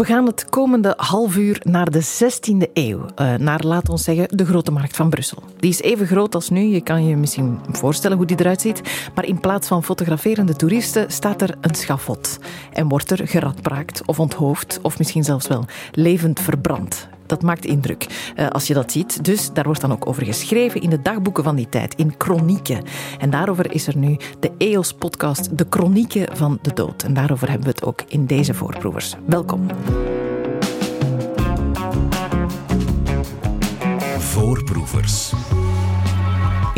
We gaan het komende half uur naar de 16e eeuw. Uh, naar, laat ons zeggen, de Grote Markt van Brussel. Die is even groot als nu. Je kan je misschien voorstellen hoe die eruit ziet. Maar in plaats van fotograferende toeristen staat er een schafot. En wordt er geradbraakt of onthoofd of misschien zelfs wel levend verbrand dat maakt indruk uh, als je dat ziet. Dus daar wordt dan ook over geschreven in de dagboeken van die tijd, in chronieken. En daarover is er nu de EOS-podcast De Chronieken van de Dood. En daarover hebben we het ook in deze voorproevers. Welkom. Voorproevers.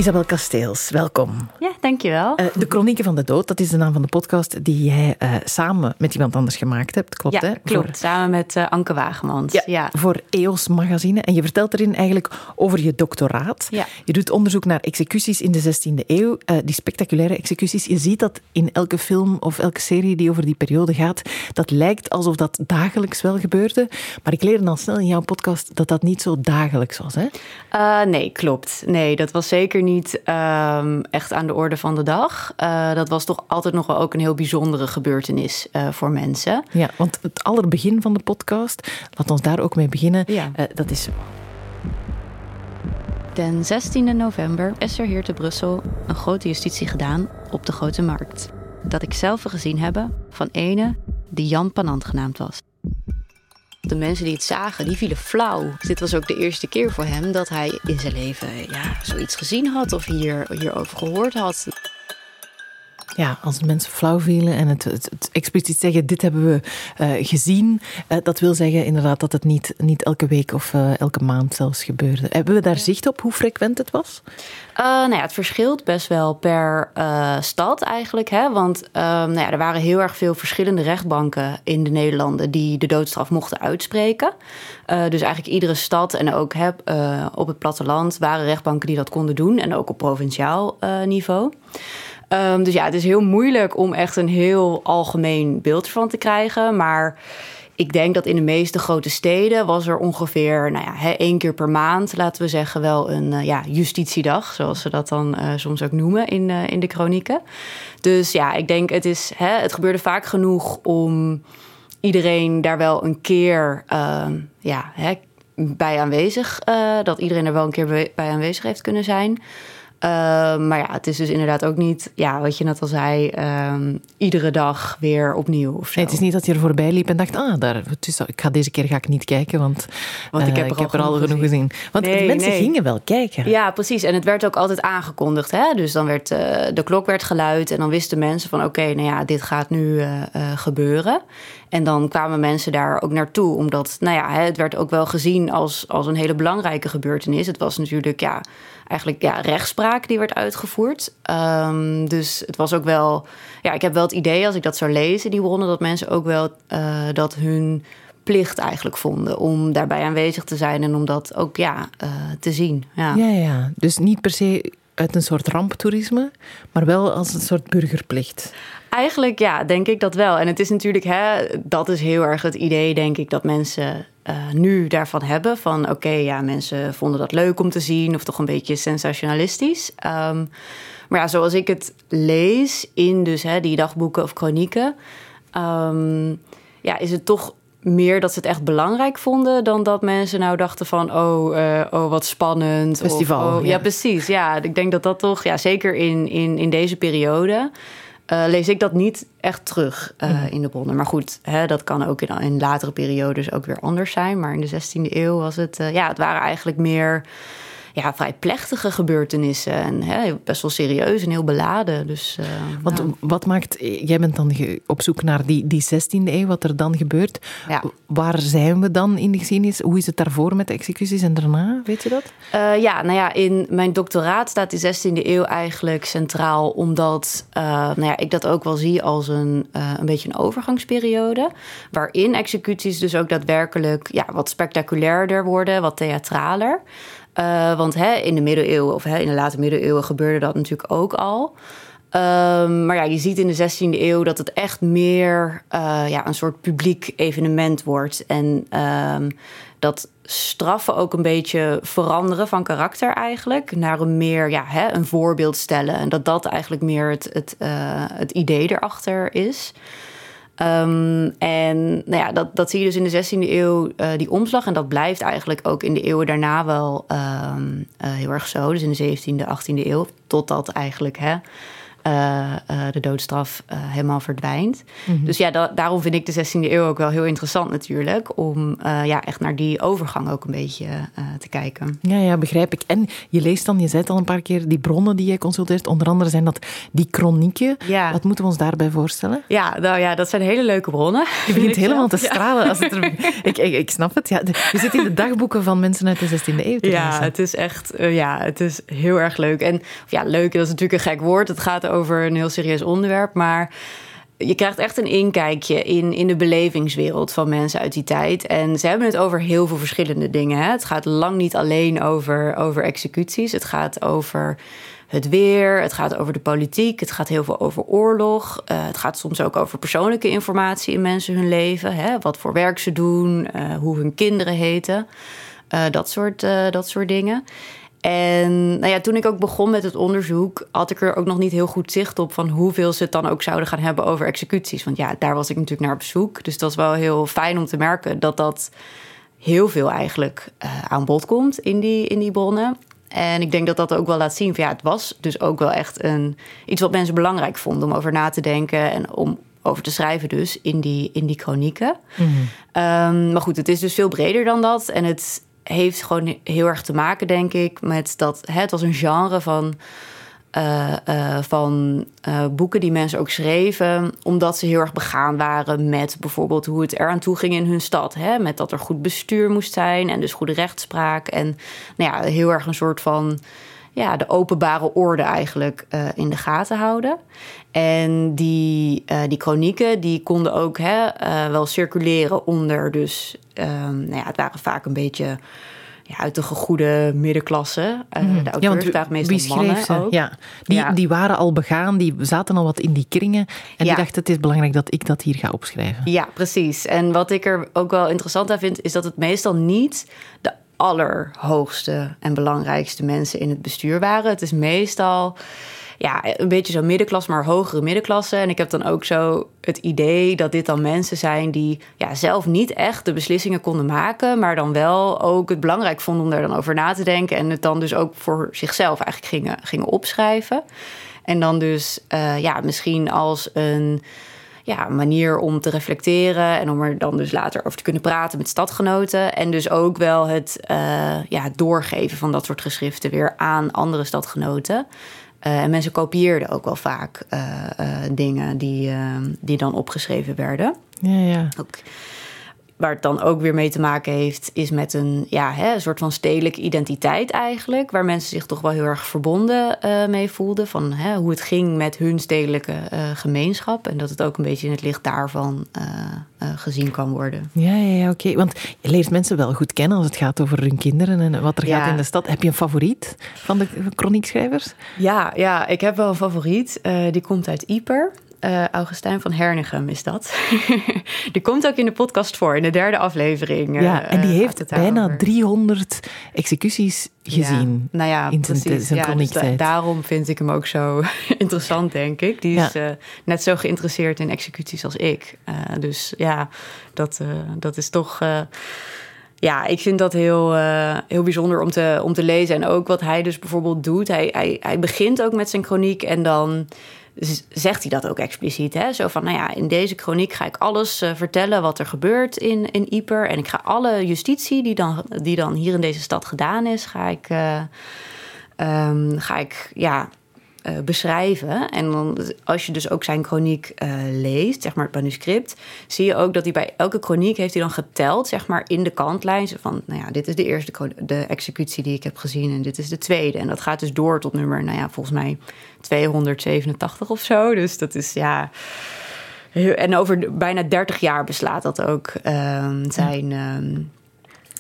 Isabel Kasteels, welkom. Ja, dankjewel. Uh, de Chronieken van de Dood, dat is de naam van de podcast die jij uh, samen met iemand anders gemaakt hebt. Klopt, ja, hè? klopt. Voor... Samen met uh, Anke Wagemans. Ja, ja, voor EOS Magazine. En je vertelt erin eigenlijk over je doctoraat. Ja. Je doet onderzoek naar executies in de 16e eeuw. die spectaculaire executies. Je ziet dat in elke film of elke serie die over die periode gaat. Dat lijkt alsof dat dagelijks wel gebeurde. Maar ik leerde al snel in jouw podcast dat dat niet zo dagelijks was, hè? nee, klopt. Nee, dat was zeker niet um, echt aan de orde van de dag. Uh, dat was toch altijd nog wel ook een heel bijzondere gebeurtenis uh, voor mensen. Ja, want het allerbegin van de podcast, laat ons daar ook mee beginnen, ja. uh, dat is Den 16 november is er hier te Brussel een grote justitie gedaan op de Grote Markt. Dat ik zelf gezien heb van ene die Jan Panant genaamd was. De mensen die het zagen, die vielen flauw. Dit was ook de eerste keer voor hem dat hij in zijn leven ja, zoiets gezien had of hier, hierover gehoord had. Ja, als mensen flauw vielen en het, het, het expliciet zeggen: Dit hebben we uh, gezien. Uh, dat wil zeggen inderdaad dat het niet, niet elke week of uh, elke maand zelfs gebeurde. Hebben we daar zicht op hoe frequent het was? nou ja, het verschilt best wel per stad eigenlijk. Hè? Want nou ja, er waren heel erg veel verschillende rechtbanken in de Nederlanden die de doodstraf mochten uitspreken. dus eigenlijk iedere stad en ook hè, op het platteland waren rechtbanken die dat konden doen. En ook op provinciaal niveau. Um, dus ja, het is heel moeilijk om echt een heel algemeen beeld ervan te krijgen. Maar ik denk dat in de meeste grote steden was er ongeveer nou ja, één keer per maand, laten we zeggen, wel een uh, ja, justitiedag, zoals ze dat dan uh, soms ook noemen in, uh, in de chronieken. Dus ja, ik denk het is, hè, het gebeurde vaak genoeg om iedereen daar wel een keer ehm, ja, hè, bij aanwezig, dat iedereen er wel een keer bij aanwezig heeft kunnen zijn. Uh, maar ja, het is dus inderdaad ook niet, ja, wat je net al zei, um, iedere dag weer opnieuw. Of zo. Nee, het is niet dat je er voorbij liep en dacht, ah, daar, dus, ik ga deze keer ga ik niet kijken, want, want ik heb er, ik al, heb er al genoeg gezien. gezien. Want nee, mensen nee. gingen wel kijken. Ja, precies. En het werd ook altijd aangekondigd. Hè? Dus dan werd uh, de klok werd geluid en dan wisten mensen van, oké, okay, nou ja, dit gaat nu gebeuren. En dan kwamen mensen daar ook naartoe, omdat, nou ja, het werd ook wel gezien als, als een hele belangrijke gebeurtenis. Het was natuurlijk, ja eigenlijk ja, rechtspraak die werd uitgevoerd. Um, dus het was ook wel, ja, ik heb wel het idee als ik dat zou lezen, die bronnen, dat mensen ook wel uh, dat hun plicht eigenlijk vonden om daarbij aanwezig te zijn en om dat ook ja, uh, te zien. Ja. ja, ja. Dus niet per se uit een soort ramptoerisme, maar wel als een soort burgerplicht. Eigenlijk ja, denk ik dat wel. En het is natuurlijk, hè, dat is heel erg het idee, denk ik, dat mensen uh, nu daarvan hebben. Van oké, okay, ja, mensen vonden dat leuk om te zien of toch een beetje sensationalistisch. Um, maar ja, zoals ik het lees in dus hè, die dagboeken of chronieken, um, ja, is het toch meer dat ze het echt belangrijk vonden dan dat mensen nou dachten van oh, uh, oh wat spannend. Festival. Of, oh, ja. ja. precies. Ja, ik denk dat dat toch, ja, zeker in, in, in deze periode. Uh, lees ik dat niet echt terug uh, mm. in de bronnen. Maar goed, hè, dat kan ook in, in, latere periodes ook weer anders zijn. Maar in de 16e eeuw was het, uh, ja, het waren eigenlijk meer ja, vrij plechtige gebeurtenissen. En hè, best wel serieus en heel beladen. Dus, uh, Want nou. wat maakt, jij bent dan op zoek naar die, die 16e eeuw, wat er dan gebeurt. Ja. Waar zijn we dan in de geschiedenis? Hoe is het daarvoor met de executies en daarna? Weet je dat? Uh, ja, nou ja, in mijn doctoraat staat die 16e eeuw eigenlijk centraal, omdat uh, nou ja, ik dat ook wel zie als een, een beetje een overgangsperiode. Waarin executies dus ook daadwerkelijk ja, wat spectaculairder worden, wat theatraler. Uh, want hè, in de middeleeuwen of hè, in de late middeleeuwen gebeurde dat natuurlijk ook al. Um, maar ja, je ziet in de 16e eeuw dat het echt meer uh, ja, een soort publiek evenement wordt. En um, dat straffen ook een beetje veranderen van karakter eigenlijk. Naar een meer ja, hè, een voorbeeld stellen. En dat dat eigenlijk meer het, het, uh, het idee erachter is. Ehm, en nou ja, dat, dat zie je dus in de 16e eeuw, uh, die omslag. En dat blijft eigenlijk ook in de eeuwen daarna wel um, uh, heel erg zo. Dus in de 17e, 18e eeuw. Totdat eigenlijk hè, uh, de doodstraf uh, helemaal verdwijnt. Mm -hmm. Dus ja, da daarom vind ik de 16e eeuw ook wel heel interessant natuurlijk. Om ja, echt naar die overgang ook een beetje te kijken. Ja, ja, begrijp ik. En je leest dan, je zei het al een paar keer, die bronnen die je consulteert. Onder andere zijn dat die chronieken. Ja. Wat moeten we ons daarbij voorstellen? Ja, nou ja, dat zijn hele leuke bronnen. Je begint helemaal te stralen. Als het er, ik, ik, ik snap het. Ja, je zit in de dagboeken van mensen uit de 16e eeuw Ja, het is echt ja, het is heel erg leuk. En ja, leuk, dat is natuurlijk een gek woord. Het gaat over een heel serieus onderwerp. Maar je krijgt echt een inkijkje in, in de belevingswereld van mensen uit die tijd. En ze hebben het over heel veel verschillende dingen. Hè? Het gaat lang niet alleen over, over executies. Het gaat over het weer, het gaat over de politiek, het gaat heel veel over oorlog. Uh, het gaat soms ook over persoonlijke informatie in mensen hun leven. Hè? Wat voor werk ze doen, uh, hoe hun kinderen heten. Uh, dat, soort, dat soort dingen. En nou ja, toen ik ook begon met het onderzoek, had ik er ook nog niet heel goed zicht op van hoeveel ze het dan ook zouden gaan hebben over executies. Want ja, daar was ik natuurlijk naar op zoek. Dus dat was wel heel fijn om te merken dat dat heel veel eigenlijk uh, aan bod komt in die, in die bronnen. En ik denk dat dat ook wel laat zien van ja, het was dus ook wel echt een, iets wat mensen belangrijk vonden om over na te denken en om over te schrijven dus in die, in die chronieken. Mm -hmm. um, maar goed, het is dus veel breder dan dat. En het heeft gewoon heel erg te maken, denk ik, met dat hè, het was een genre van, uh, uh, van uh, boeken die mensen ook schreven, omdat ze heel erg begaan waren met bijvoorbeeld hoe het eraan toe ging in hun stad. Hè? Met dat er goed bestuur moest zijn en dus goede rechtspraak. En nou ja, heel erg een soort van ja, de openbare orde eigenlijk uh, in de gaten houden. En die, uh, die chronieken die konden ook hè, uh, wel circuleren onder dus... Um, nou ja, het waren vaak een beetje ja, uit de gegoede middenklasse. Mm. De auteurs ja, waren meestal mannen ze? ook. Ja. Die, ja. die waren al begaan, die zaten al wat in die kringen. En die dachten, het is belangrijk dat ik dat hier ga opschrijven. Ja, precies. En wat ik er ook wel interessant aan vind... is dat het meestal niet de allerhoogste en belangrijkste mensen in het bestuur waren. Het is meestal ja, een beetje zo middenklasse, maar hogere middenklasse. En ik heb dan ook zo het idee dat dit dan mensen zijn die ja, zelf niet echt de beslissingen konden maken, maar dan wel ook het belangrijk vonden om daar dan over na te denken en het dan dus ook voor zichzelf eigenlijk gingen, gingen opschrijven. En dan dus uh, ja, misschien als een ja, manier om te reflecteren en om er dan dus later over te kunnen praten met stadgenoten. En dus ook wel het uh, ja, doorgeven van dat soort geschriften weer aan andere stadgenoten. Uh, en mensen kopieerden ook wel vaak uh, dingen die, die dan opgeschreven werden. Ja, ja. Ook, waar het dan ook weer mee te maken heeft, is met een, ja, hè, een soort van stedelijke identiteit eigenlijk. Waar mensen zich toch wel heel erg verbonden uh, mee voelden. Van hè, hoe het ging met hun stedelijke uh, gemeenschap. En dat het ook een beetje in het licht daarvan uh, gezien kan worden. Ja, ja, ja oké. Okay. Want je leert mensen wel goed kennen als het gaat over hun kinderen en wat er ja. gaat in de stad. Heb je een favoriet van de chroniekschrijvers? Ja, ja ik heb wel een favoriet. die komt uit Ieper. Uh, Augustijn van Hernigem is dat. die komt ook in de podcast voor, in de derde aflevering. Ja, en die heeft bijna over. 300 executies gezien. Ja, nou ja, in precies. zijn, ja, dus daarom vind ik hem ook zo interessant, denk ik. Die is ja. uh, net zo geïnteresseerd in executies als ik. dus ja, dat, dat is toch ja, ik vind dat heel, heel bijzonder om te, om te lezen. En ook wat hij dus bijvoorbeeld doet. Hij, hij, hij begint ook met zijn chroniek en dan zegt hij dat ook expliciet. Hè? Zo van, nou ja, in deze chroniek ga ik alles uh, vertellen wat er gebeurt in, in Ieper. En ik ga alle justitie die dan, die dan hier in deze stad gedaan is, ga ik, uh, um, ga ik ja, uh, beschrijven. En dan, als je dus ook zijn chroniek uh, leest, zeg maar het manuscript, zie je ook dat hij bij elke chroniek heeft hij dan geteld, zeg maar in de kantlijn, van, nou ja, dit is de eerste de executie die ik heb gezien en dit is de tweede. En dat gaat dus door tot nummer, nou ja, volgens mij 287 of zo. Dus dat is ja. En over bijna 30 jaar beslaat dat ook um, zijn. Um,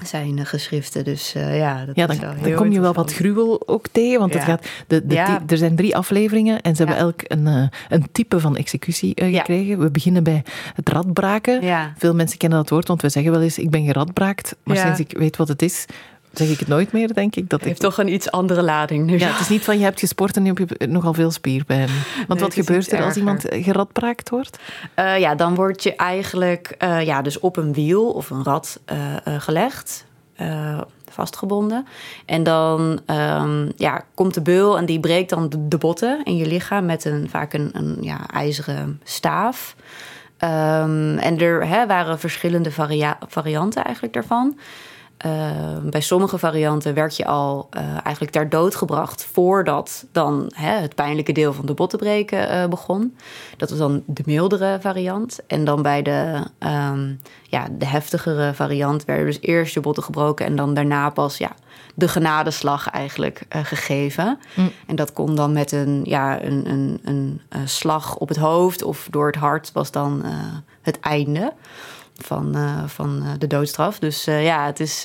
zijn geschriften. Dus uh, ja, dat ja, dan, is wel heel dan kom je wel wat gruwel ook tegen. Want Ja. het gaat, de, de, Ja. er zijn drie afleveringen en ze hebben elk een, eh, een type van executie eh, gekregen. We beginnen bij het radbraken. Veel mensen kennen dat woord, want we zeggen wel eens: ik ben geradbraakt. Maar sinds ik weet wat het is, zeg ik het nooit meer, denk ik. Dat het heeft toch een iets andere lading nu. Ja, het is niet van je hebt gesport en je hebt nogal veel spierpijn. Want wat gebeurt er als iemand geradbraakt wordt? Uh, ja, dan word je eigenlijk uh, ja, dus op een wiel of een rad uh, gelegd vastgebonden. En dan um, ja, komt de beul en die breekt dan de, botten in je lichaam met een, vaak een, een ja, ijzeren staaf. Um, en er hè, waren verschillende varia varianten eigenlijk daarvan. Ehm, bij sommige varianten werd je al uh, eigenlijk ter dood gebracht voordat dan hè, het pijnlijke deel van de bottenbreken uh, begon. Dat was dan de mildere variant. En dan bij de, um, ja, de heftigere variant werden dus eerst je botten gebroken en dan daarna pas ja, de genadeslag eigenlijk uh, gegeven. Mm. En dat kon dan met een, ja, een, een, een, slag op het hoofd of door het hart was dan het einde van, uh, van uh, de doodstraf. Dus uh, ja, het is.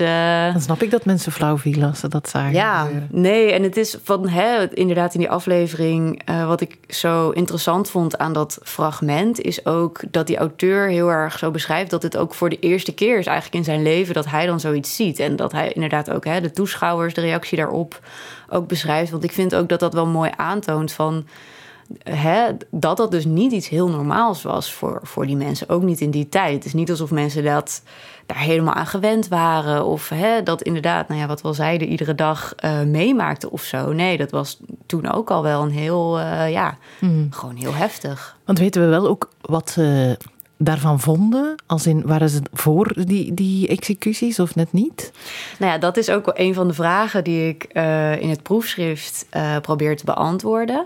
Dan snap ik dat mensen flauw vielen als ze dat zagen. Ja, gebeuren. nee, en het is van hè, inderdaad in die aflevering. wat ik zo interessant vond aan dat fragment. is ook dat die auteur heel erg zo beschrijft. dat het ook voor de eerste keer is eigenlijk in zijn leven. dat hij dan zoiets ziet. En dat hij inderdaad ook hè, de toeschouwers, de reactie daarop ook beschrijft. Want ik vind ook dat dat wel mooi aantoont van hè, dat dat dus niet iets heel normaals was voor, voor die mensen. Ook niet in die tijd. Het is niet alsof mensen dat daar helemaal aan gewend waren. Of hè, dat inderdaad, nou ja, wat we al zeiden, iedere dag uh, meemaakten of zo. Nee, dat was toen ook al wel een heel, uh, ja, hmm. gewoon heel heftig. Want weten we wel ook wat ze daarvan vonden? Als in, waren ze voor die, die executies of net niet? Nou ja, dat is ook een van de vragen die ik uh, in het proefschrift probeer te beantwoorden.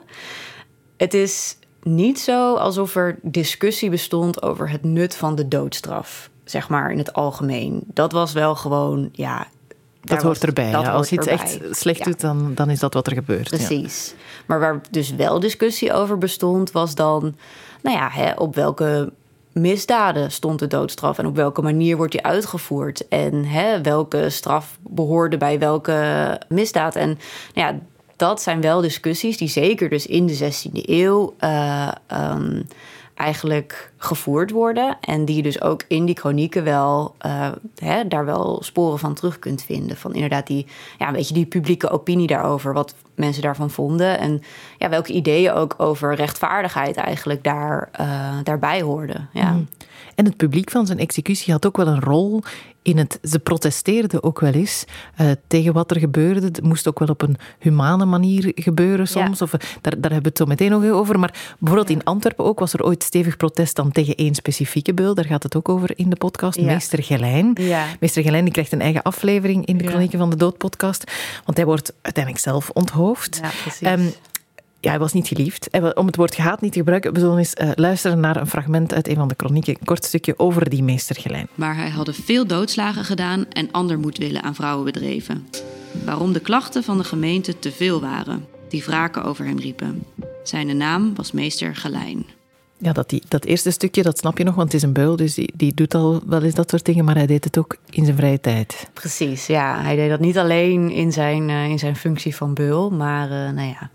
Het is niet zo alsof er discussie bestond over het nut van de doodstraf, zeg maar in het algemeen. Dat was wel gewoon, ja. Dat hoort erbij. Dat Als je iets echt slecht doet, dan, dan is dat wat er gebeurt. Precies. Maar waar dus wel discussie over bestond, was dan, nou ja, hè, op welke misdaden stond de doodstraf en op welke manier wordt die uitgevoerd en hè, welke straf behoorde bij welke misdaad. En nou ja, dat zijn wel discussies die zeker dus in de 16e eeuw uh, um, eigenlijk gevoerd worden. En die je dus ook in die chronieken wel uh, hè, daar wel sporen van terug kunt vinden. Van inderdaad die, ja, een beetje die publieke opinie daarover, wat mensen daarvan vonden. En ja, welke ideeën ook over rechtvaardigheid eigenlijk daar, uh, daarbij hoorden. Ja. Mm. En het publiek van zijn executie had ook wel een rol in het. Ze protesteerden ook wel eens uh, tegen wat er gebeurde. Het moest ook wel op een humane manier gebeuren soms. Of, daar, daar hebben we het zo meteen nog over. Maar bijvoorbeeld in Antwerpen ook was er ooit stevig protest dan tegen één specifieke beul. Daar gaat het ook over in de podcast. Ja. Meester Gelijn. Ja. Meester Gelijn die krijgt een eigen aflevering in de Chronieken van de Dood podcast. Want hij wordt uiteindelijk zelf onthoofd. Ja, precies. Um, ja, hij was niet geliefd. Om het woord gehaat niet te gebruiken, we zullen eens uh, luisteren naar een fragment uit een van de kronieken. Een kort stukje over die meester Gelijn. Maar hij hadden veel doodslagen gedaan en ander moedwillen aan vrouwen bedreven. Waarom de klachten van de gemeente te veel waren, die wraken over hem riepen. Zijn naam was meester Gelijn. Ja, dat, die, dat eerste stukje, dat snap je nog, want het is een beul, dus die, die doet al wel eens dat soort dingen, maar hij deed het ook in zijn vrije tijd. Precies, ja. Hij deed dat niet alleen in zijn, uh, in zijn functie van beul, maar uh, nou ja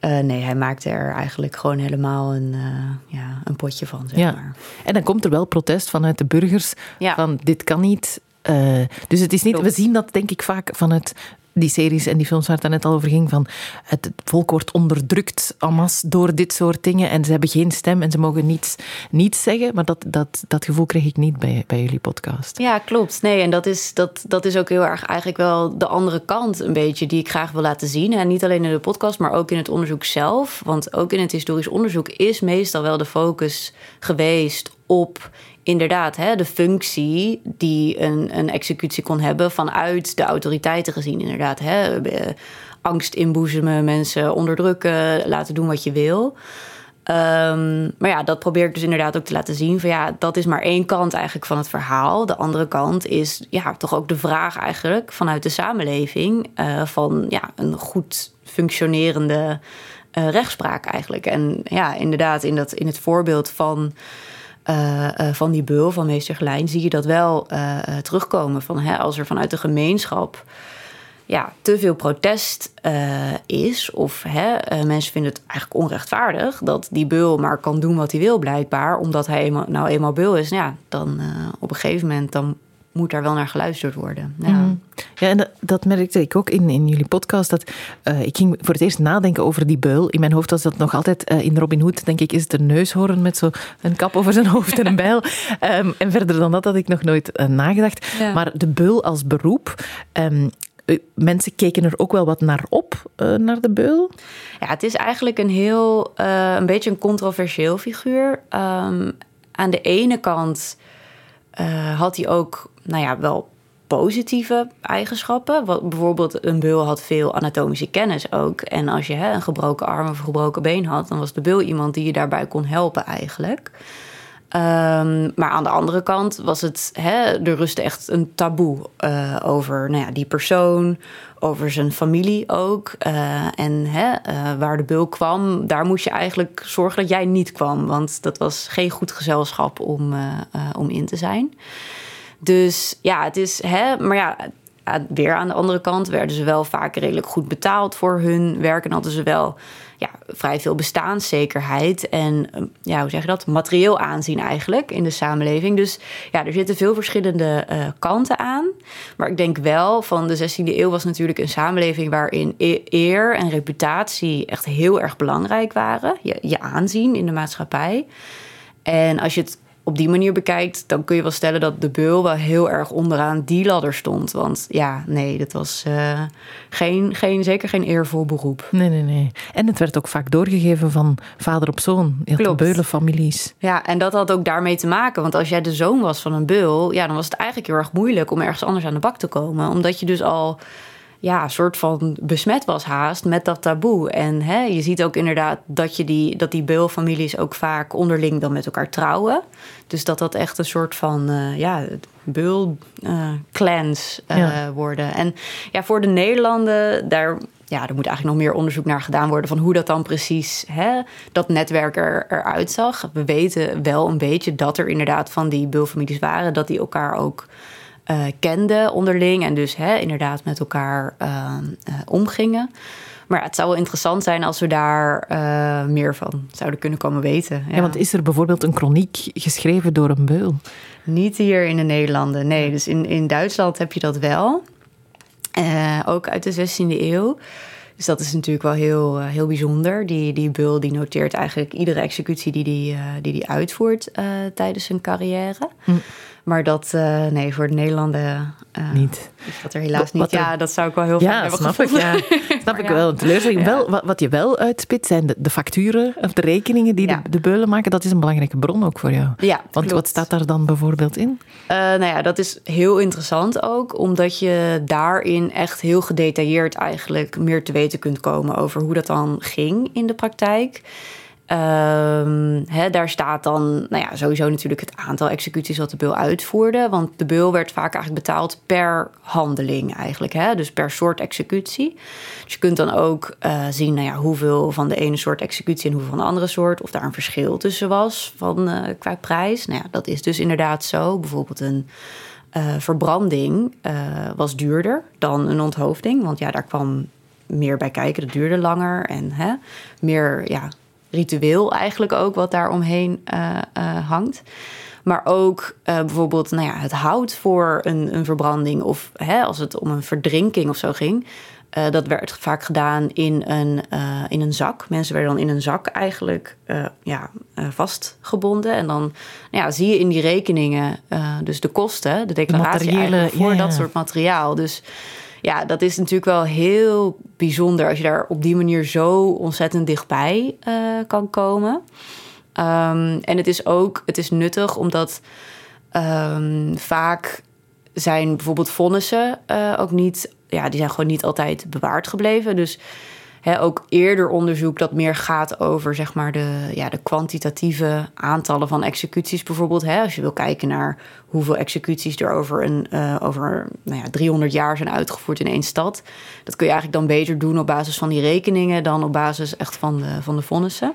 uh, nee, hij maakte er eigenlijk gewoon helemaal een, uh, ja, een potje van. Zeg ja. maar. En dan komt er wel protest vanuit de burgers ja. van dit kan niet. Uh, dus het is niet, we zien dat denk ik vaak vanuit die series en die films waar het net al over ging, van het volk wordt onderdrukt amas door dit soort dingen en ze hebben geen stem en ze mogen niets, niets zeggen. Maar dat, dat, dat gevoel kreeg ik niet bij, bij jullie podcast. Ja, klopt. Nee, en dat is, dat, dat is ook heel erg eigenlijk wel de andere kant een beetje die ik graag wil laten zien. En niet alleen in de podcast, maar ook in het onderzoek zelf. Want ook in het historisch onderzoek is meestal wel de focus geweest op inderdaad hè, de functie die een, een executie kon hebben vanuit de autoriteiten gezien. Inderdaad, hè, angst inboezemen, mensen onderdrukken, laten doen wat je wil. Um, maar ja, dat probeer ik dus inderdaad ook te laten zien. Van ja, dat is maar één kant eigenlijk van het verhaal. De andere kant is ja, toch ook de vraag eigenlijk vanuit de samenleving uh, van ja, een goed functionerende uh, rechtspraak eigenlijk. En ja, inderdaad, in, dat, in het voorbeeld van uh, uh, van die beul van meester Gelijn zie je dat wel uh, terugkomen. Van, hè, als er vanuit de gemeenschap ja, te veel protest is, of hè, mensen vinden het eigenlijk onrechtvaardig dat die beul maar kan doen wat hij wil, blijkbaar, omdat hij nou eenmaal beul is, nou ja, dan op een gegeven moment dan moet daar wel naar geluisterd worden. Ja. Mhm. Ja, en dat, merkte ik ook in, in jullie podcast. Dat, uh, ik ging voor het eerst nadenken over die beul. In mijn hoofd was dat nog altijd uh, in Robin Hood, denk ik, is het een neushoorn met zo een kap over zijn hoofd en een bijl. Um, en verder dan dat had ik nog nooit uh, nagedacht. Ja. Maar de beul als beroep. Um, mensen keken er ook wel wat naar op, uh, naar de beul. Ja, het is eigenlijk een heel, uh, een beetje een controversieel figuur. Um, aan de ene kant uh, had hij ook, nou ja, wel positieve eigenschappen. Wat, bijvoorbeeld een beul had veel anatomische kennis ook. En als je hè, een gebroken arm of gebroken been had... dan was de beul iemand die je daarbij kon helpen eigenlijk. Um, maar aan de andere kant was het, hè, er rustte echt een taboe uh, over nou ja, die persoon, over zijn familie ook. Uh, en hè, uh, waar de beul kwam, daar moest je eigenlijk zorgen dat jij niet kwam. Want dat was geen goed gezelschap om, om in te zijn. Dus ja, het is, hè, maar ja, weer aan de andere kant werden ze wel vaak redelijk goed betaald voor hun werk en hadden ze wel vrij veel bestaanszekerheid en ehm, ja, hoe zeg je dat? Materieel aanzien eigenlijk in de samenleving. Dus ja, er zitten veel verschillende uh, kanten aan. Maar ik denk wel van de 16e eeuw was natuurlijk een samenleving waarin e-, eer en reputatie echt heel erg belangrijk waren. Je, je aanzien in de maatschappij. En als je het op die manier bekijkt, dan kun je wel stellen dat de beul wel heel erg onderaan die ladder stond. Want ja, nee, dat was uh, geen, geen, zeker geen eervol beroep. Nee, nee, nee. En het werd ook vaak doorgegeven van vader op zoon. Je had beulenfamilies. Ja, en dat had ook daarmee te maken. Want als jij de zoon was van een beul, ja, dan was het eigenlijk heel erg moeilijk om ergens anders aan de bak te komen. Omdat je dus al ja, soort van besmet was haast met dat taboe. En hè, je ziet ook inderdaad dat, je die, dat die beulfamilies ook vaak onderling dan met elkaar trouwen. Dus dat dat echt een soort van uh, ja, beul-clans uh, uh, ja. worden. En ja, voor de Nederlanden, daar, ja, er moet eigenlijk nog meer onderzoek naar gedaan worden... van hoe dat dan precies, hè, dat netwerk er, eruit zag. We weten wel een beetje dat er inderdaad van die beulfamilies waren... dat die elkaar ook uh, kenden onderling en dus hè, inderdaad met elkaar uh, uh, omgingen. Maar ja, het zou wel interessant zijn als we daar meer van zouden kunnen komen weten. Ja. ja. want is er bijvoorbeeld een chroniek geschreven door een beul? Niet hier in de Nederlanden, nee. Dus in, in Duitsland heb je dat wel. ook uit de 16e eeuw. Dus dat is natuurlijk wel heel, heel bijzonder. Die, die beul die noteert eigenlijk iedere executie die, die hij die, die uitvoert tijdens zijn carrière. Hm. Maar dat, uh, nee, voor de Nederlanden uh, niet. Is dat er helaas niet. ja, dat zou ik wel heel ja, hebben snap Ik, ja, snap ik ja. wel. Teleurstelling. Ja. Wel, wat, wat, je wel uitspit zijn de, de, facturen of de rekeningen die de, de, beulen maken. Dat is een belangrijke bron ook voor jou. Ja, Want klopt. wat staat daar dan bijvoorbeeld in? Uh, nou ja, dat is heel interessant ook. Omdat je daarin echt heel gedetailleerd eigenlijk meer te weten kunt komen over hoe dat dan ging in de praktijk. He, daar staat dan nou ja, sowieso natuurlijk het aantal executies wat de beul uitvoerde. Want de beul werd vaak eigenlijk betaald per handeling eigenlijk. Dus per soort executie. Dus je kunt dan ook uh, zien nou ja, hoeveel van de ene soort executie en hoeveel van de andere soort. Of daar een verschil tussen was van, uh, qua prijs. Nou ja, dat is dus inderdaad zo. Bijvoorbeeld een uh, verbranding was duurder dan een onthoofding. Want ja, daar kwam meer bij kijken. Dat duurde langer en meer ja, ritueel eigenlijk ook wat daar omheen uh, uh, hangt. Maar ook uh, bijvoorbeeld nou ja, het hout voor een, een verbranding of hè, als het om een verdrinking of zo ging. dat werd vaak gedaan in een, in een zak. Mensen werden dan in een zak eigenlijk ja, vastgebonden. En dan nou ja, zie je in die rekeningen dus de kosten, de declaratie de voor dat soort materiaal. Dus ja, dat is natuurlijk wel heel bijzonder als je daar op die manier zo ontzettend dichtbij uh, kan komen. Um, en het is ook het is nuttig omdat um, vaak zijn bijvoorbeeld vonnissen uh, ook niet, ja, die zijn gewoon niet altijd bewaard gebleven. Dus Ook eerder onderzoek dat meer gaat over zeg maar, de, ja, de kwantitatieve aantallen van executies. Bijvoorbeeld, als je wil kijken naar hoeveel executies er over, een, uh, over nou ja, 300 jaar zijn uitgevoerd in één stad. Dat kun je eigenlijk dan beter doen op basis van die rekeningen dan op basis echt van de, van de vonnissen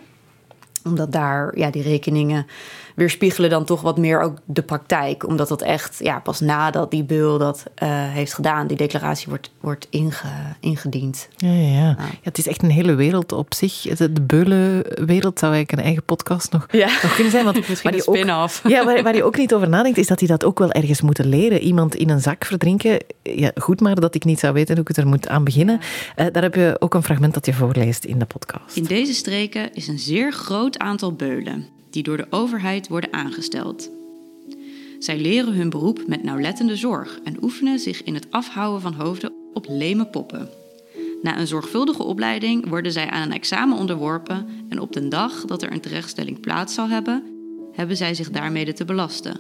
omdat daar ja, die rekeningen weerspiegelen dan toch wat meer ook de praktijk. Omdat dat echt ja, pas nadat die beul dat uh, heeft gedaan, die declaratie wordt, wordt inge, ingediend. Ja, ja, ja. ja, het is echt een hele wereld op zich. De beulenwereld zou eigenlijk een eigen podcast nog, ja. nog kunnen zijn. Want, Misschien een spin-off. Ja, waar, waar, je ook niet over nadenkt, is dat die dat ook wel ergens moeten leren. Iemand in een zak verdrinken. Ja, goed maar dat ik niet zou weten hoe ik er moet aan beginnen. Uh, daar heb je ook een fragment dat je voorleest in de podcast. In deze streken is een zeer groot aantal beulen die door de overheid worden aangesteld. Zij leren hun beroep met nauwlettende zorg en oefenen zich in het afhouden van hoofden op leme poppen. Na een zorgvuldige opleiding worden zij aan een examen onderworpen en op de dag dat er een terechtstelling plaats zal hebben, hebben zij zich daarmee te belasten.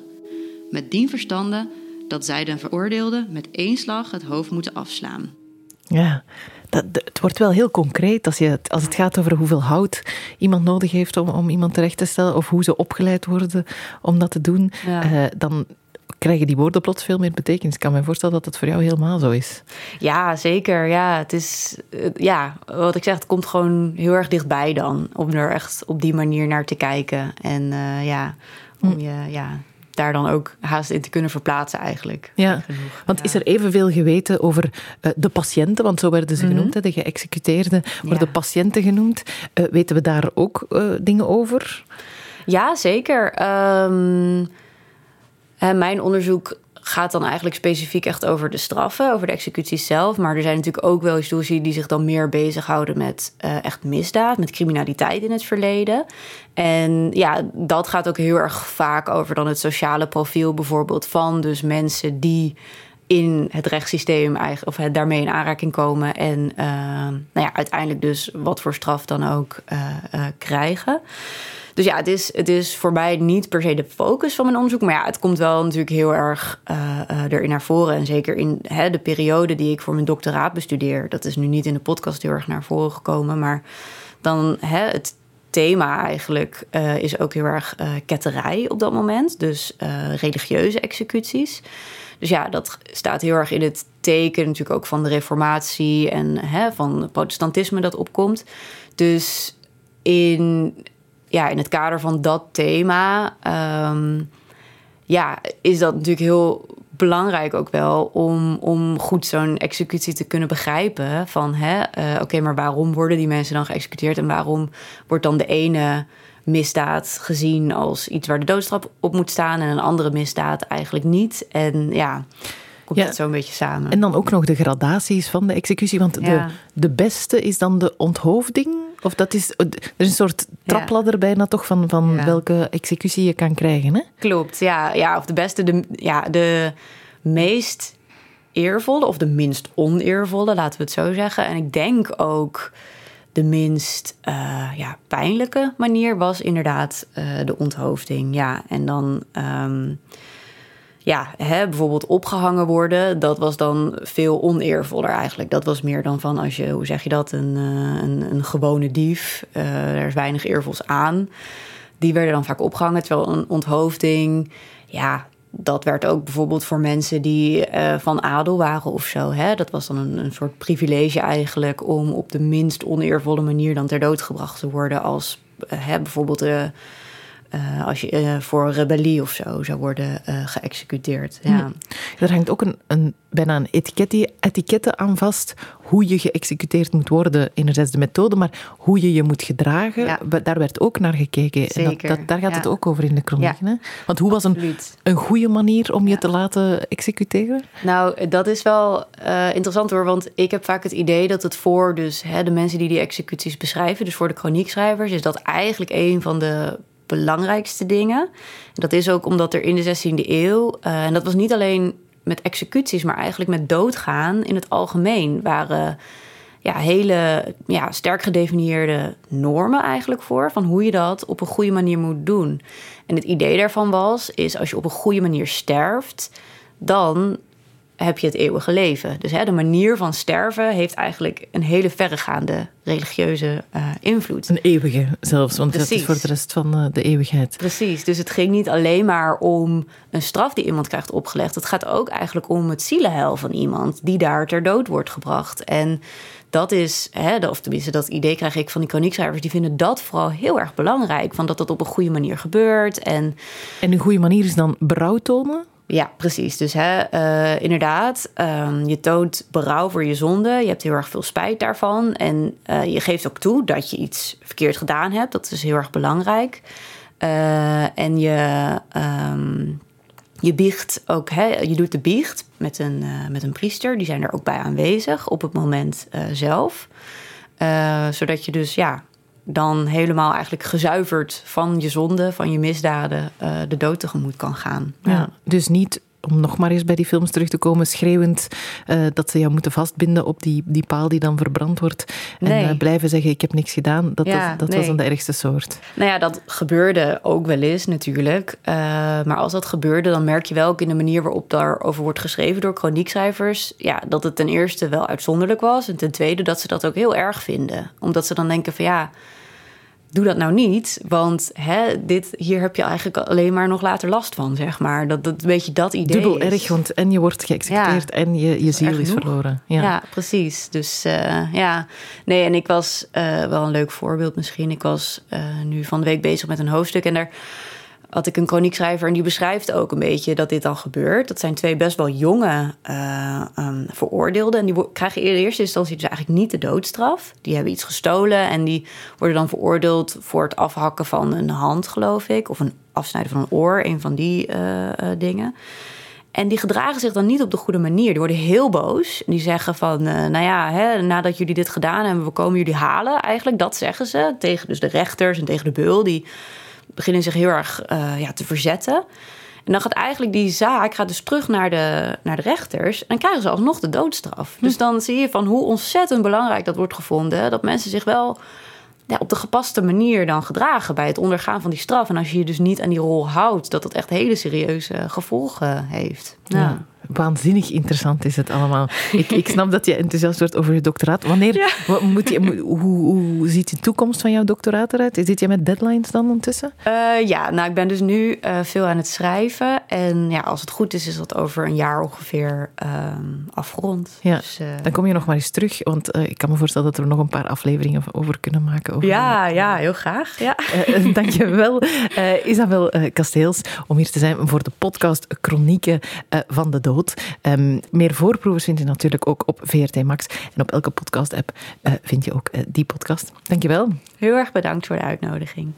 Met dien verstande dat zij den veroordeelde met één slag het hoofd moeten afslaan. Ja, dat, het wordt wel heel concreet als, je, als het gaat over hoeveel hout iemand nodig heeft om, om iemand terecht te stellen of hoe ze opgeleid worden om dat te doen. Uh, dan krijgen die woorden plots veel meer betekenis. Ik kan me voorstellen dat het voor jou helemaal zo is. Ja, zeker. Ja, het is, ja, wat ik zeg, het komt gewoon heel erg dichtbij dan. Om er echt op die manier naar te kijken. En uh, ja, om je, ja, daar dan ook haast in te kunnen verplaatsen eigenlijk. Ja, want is er evenveel geweten over uh, de patiënten, want zo werden ze genoemd, mm -hmm. de geëxecuteerden worden ja. patiënten genoemd. Uh, weten we daar ook uh, dingen over? Ja, zeker. Um, mijn onderzoek gaat dan eigenlijk specifiek echt over de straffen, over de executies zelf. Maar er zijn natuurlijk ook wel historici die zich dan meer bezighouden met uh, echt misdaad, met criminaliteit in het verleden. En ja, dat gaat ook heel erg vaak over dan het sociale profiel bijvoorbeeld van dus mensen die in het rechtssysteem eigenlijk, of daarmee in aanraking komen en uh, nou ja, uiteindelijk dus wat voor straf dan ook uh, krijgen. Dus ja, het is, het is voor mij niet per se de focus van mijn onderzoek. Maar ja, het komt wel natuurlijk heel erg erin naar voren. En zeker in hè, de periode die ik voor mijn doctoraat bestudeer. Dat is nu niet in de podcast heel erg naar voren gekomen. Maar dan hè, het thema eigenlijk is ook heel erg ketterij op dat moment. Dus religieuze executies. Dus ja, dat staat heel erg in het teken natuurlijk ook van de reformatie en hè, van het protestantisme dat opkomt. Dus in ja, in het kader van dat thema, um, ja, is dat natuurlijk heel belangrijk ook wel om, om goed zo'n executie te kunnen begrijpen. Van hè, uh, oké, maar waarom worden die mensen dan geëxecuteerd en waarom wordt dan de ene misdaad gezien als iets waar de doodstraf op moet staan en een andere misdaad eigenlijk niet? En ja komt ja. het zo een beetje samen. En dan ook nog de gradaties van de executie. Want ja. de, de beste is dan de onthoofding. Of dat is, er is een soort trapladder ja. bijna toch van, van welke executie je kan krijgen. Hè? Klopt, ja. ja. Of de beste, de, ja, de meest eervolle of de minst oneervolle, laten we het zo zeggen. En ik denk ook de minst uh, ja, pijnlijke manier was inderdaad uh, de onthoofding. Ja, en dan... Um, ja, hè, bijvoorbeeld opgehangen worden, dat was dan veel oneervoller eigenlijk. Dat was meer dan van als je, hoe zeg je dat, een, uh, een, een, gewone dief, er is weinig eervols aan. Die werden dan vaak opgehangen, terwijl een onthoofding, ja, dat werd ook bijvoorbeeld voor mensen die uh, van adel waren of zo. Hè? Dat was dan een, een soort privilege eigenlijk om op de minst oneervolle manier dan ter dood gebracht te worden als hè, bijvoorbeeld uh, als je uh, voor rebellie of zo zou worden uh, geëxecuteerd. Ja. Hmm. Er hangt ook een, een, bijna een etiket, etiketten aan vast hoe je geëxecuteerd moet worden. Enerzijds de methode, maar hoe je je moet gedragen. Ja. Daar werd ook naar gekeken. Zeker. En dat, dat, daar gaat ja. het ook over in de chroniek. Hè? Want hoe was een, een goede manier om je te laten executeren? Nou, dat is wel interessant hoor. Want ik heb vaak het idee dat het voor dus, hè, de mensen die die executies beschrijven, dus voor de chroniekschrijvers, is dat eigenlijk een van de belangrijkste dingen. En dat is ook omdat er in de 16e eeuw, uh, en dat was niet alleen met executies, maar eigenlijk met doodgaan in het algemeen, waren ja, hele ja, sterk gedefinieerde normen eigenlijk voor van hoe je dat op een goede manier moet doen. En het idee daarvan was, is als je op een goede manier sterft, dan heb je het eeuwige leven. Dus hè, de manier van sterven heeft eigenlijk een hele verregaande religieuze uh, invloed. Een eeuwige zelfs, want Precies. dat is voor de rest van uh, de eeuwigheid. Precies, dus het ging niet alleen maar om een straf die iemand krijgt opgelegd. Het gaat ook eigenlijk om het zielenheil van iemand die daar ter dood wordt gebracht. En dat is, hè, of tenminste dat idee krijg ik van die chroniekschrijvers, die vinden dat vooral heel erg belangrijk. Van dat dat op een goede manier gebeurt. En, en een goede manier is dan berouw tonen? Ja, precies. Dus hè, uh, inderdaad, um, je toont berouw voor je zonde. Je hebt heel erg veel spijt daarvan. En uh, je geeft ook toe dat je iets verkeerd gedaan hebt. Dat is heel erg belangrijk. Uh, en je, um, je biecht ook, hè, je doet de biecht met een, met een priester. Die zijn er ook bij aanwezig op het moment zelf. zodat je dus ja, dan helemaal eigenlijk gezuiverd van je zonde, van je misdaden, uh, de dood tegemoet kan gaan. Ja, dus niet om nog maar eens bij die films terug te komen, schreeuwend uh, dat ze jou moeten vastbinden op die, die paal die dan verbrand wordt. En nee. uh, blijven zeggen: Ik heb niks gedaan. Dat, ja, dat, dat nee. was dan de ergste soort. Nou ja, dat gebeurde ook wel eens natuurlijk. Maar als dat gebeurde, dan merk je wel ook in de manier waarop daarover wordt geschreven door chroniekschrijvers. Ja, dat het ten eerste wel uitzonderlijk was. En ten tweede dat ze dat ook heel erg vinden. Omdat ze dan denken: van ja doe dat nou niet. Want hè, dit, hier heb je eigenlijk alleen maar nog later last van, zeg maar. Dat, dat een beetje dat idee Dubbel erg, want en je wordt geëxecuteerd en je, je ziel is verloren. Ja. ja, precies. Dus uh, ja, nee, en ik was uh, wel een leuk voorbeeld misschien. Ik was uh, nu van de week bezig met een hoofdstuk en daar had ik een chroniekschrijver en die beschrijft ook een beetje dat dit dan gebeurt. Dat zijn twee best wel jonge uh, um, veroordeelden. En die krijgen in eerste instantie dus eigenlijk niet de doodstraf. Die hebben iets gestolen en die worden dan veroordeeld voor het afhakken van een hand, geloof ik. Of een afsnijden van een oor, een van die uh, uh, dingen. En die gedragen zich dan niet op de goede manier. Die worden heel boos. Die zeggen van, nou ja, hè, nadat jullie dit gedaan hebben, we komen jullie halen. Eigenlijk, dat zeggen ze tegen dus de rechters en tegen de beul. Die beginnen zich heel erg uh, ja, te verzetten. En dan gaat eigenlijk die zaak gaat dus terug naar de, naar de rechters. En dan krijgen ze alsnog de doodstraf. Dus dan zie je van hoe ontzettend belangrijk dat wordt gevonden. Dat mensen zich wel ja, op de gepaste manier dan gedragen bij het ondergaan van die straf. En als je je dus niet aan die rol houdt, dat dat echt hele serieuze gevolgen heeft. ja waanzinnig interessant is het allemaal. Ik, ik snap dat je enthousiast wordt over je doctoraat. Wanneer moet je, hoe, hoe, ziet de toekomst van jouw doctoraat eruit? Zit je met deadlines dan ondertussen? Uh, ja, nou, ik ben dus nu uh, veel aan het schrijven. En ja, als het goed is, is dat over een jaar ongeveer uh, afgerond. Ja, dus, uh, dan kom je nog maar eens terug. Want ik kan me voorstellen dat we er nog een paar afleveringen over kunnen maken. Over ja, ja, heel graag. Ja. Dank je wel, Isabel Kasteels, om hier te zijn voor de podcast Chronieken van de Dood. Um, meer voorproevers vind je natuurlijk ook op VRT Max. En op elke podcast-app uh, vind je ook uh, die podcast. Dankjewel. Heel erg bedankt voor de uitnodiging.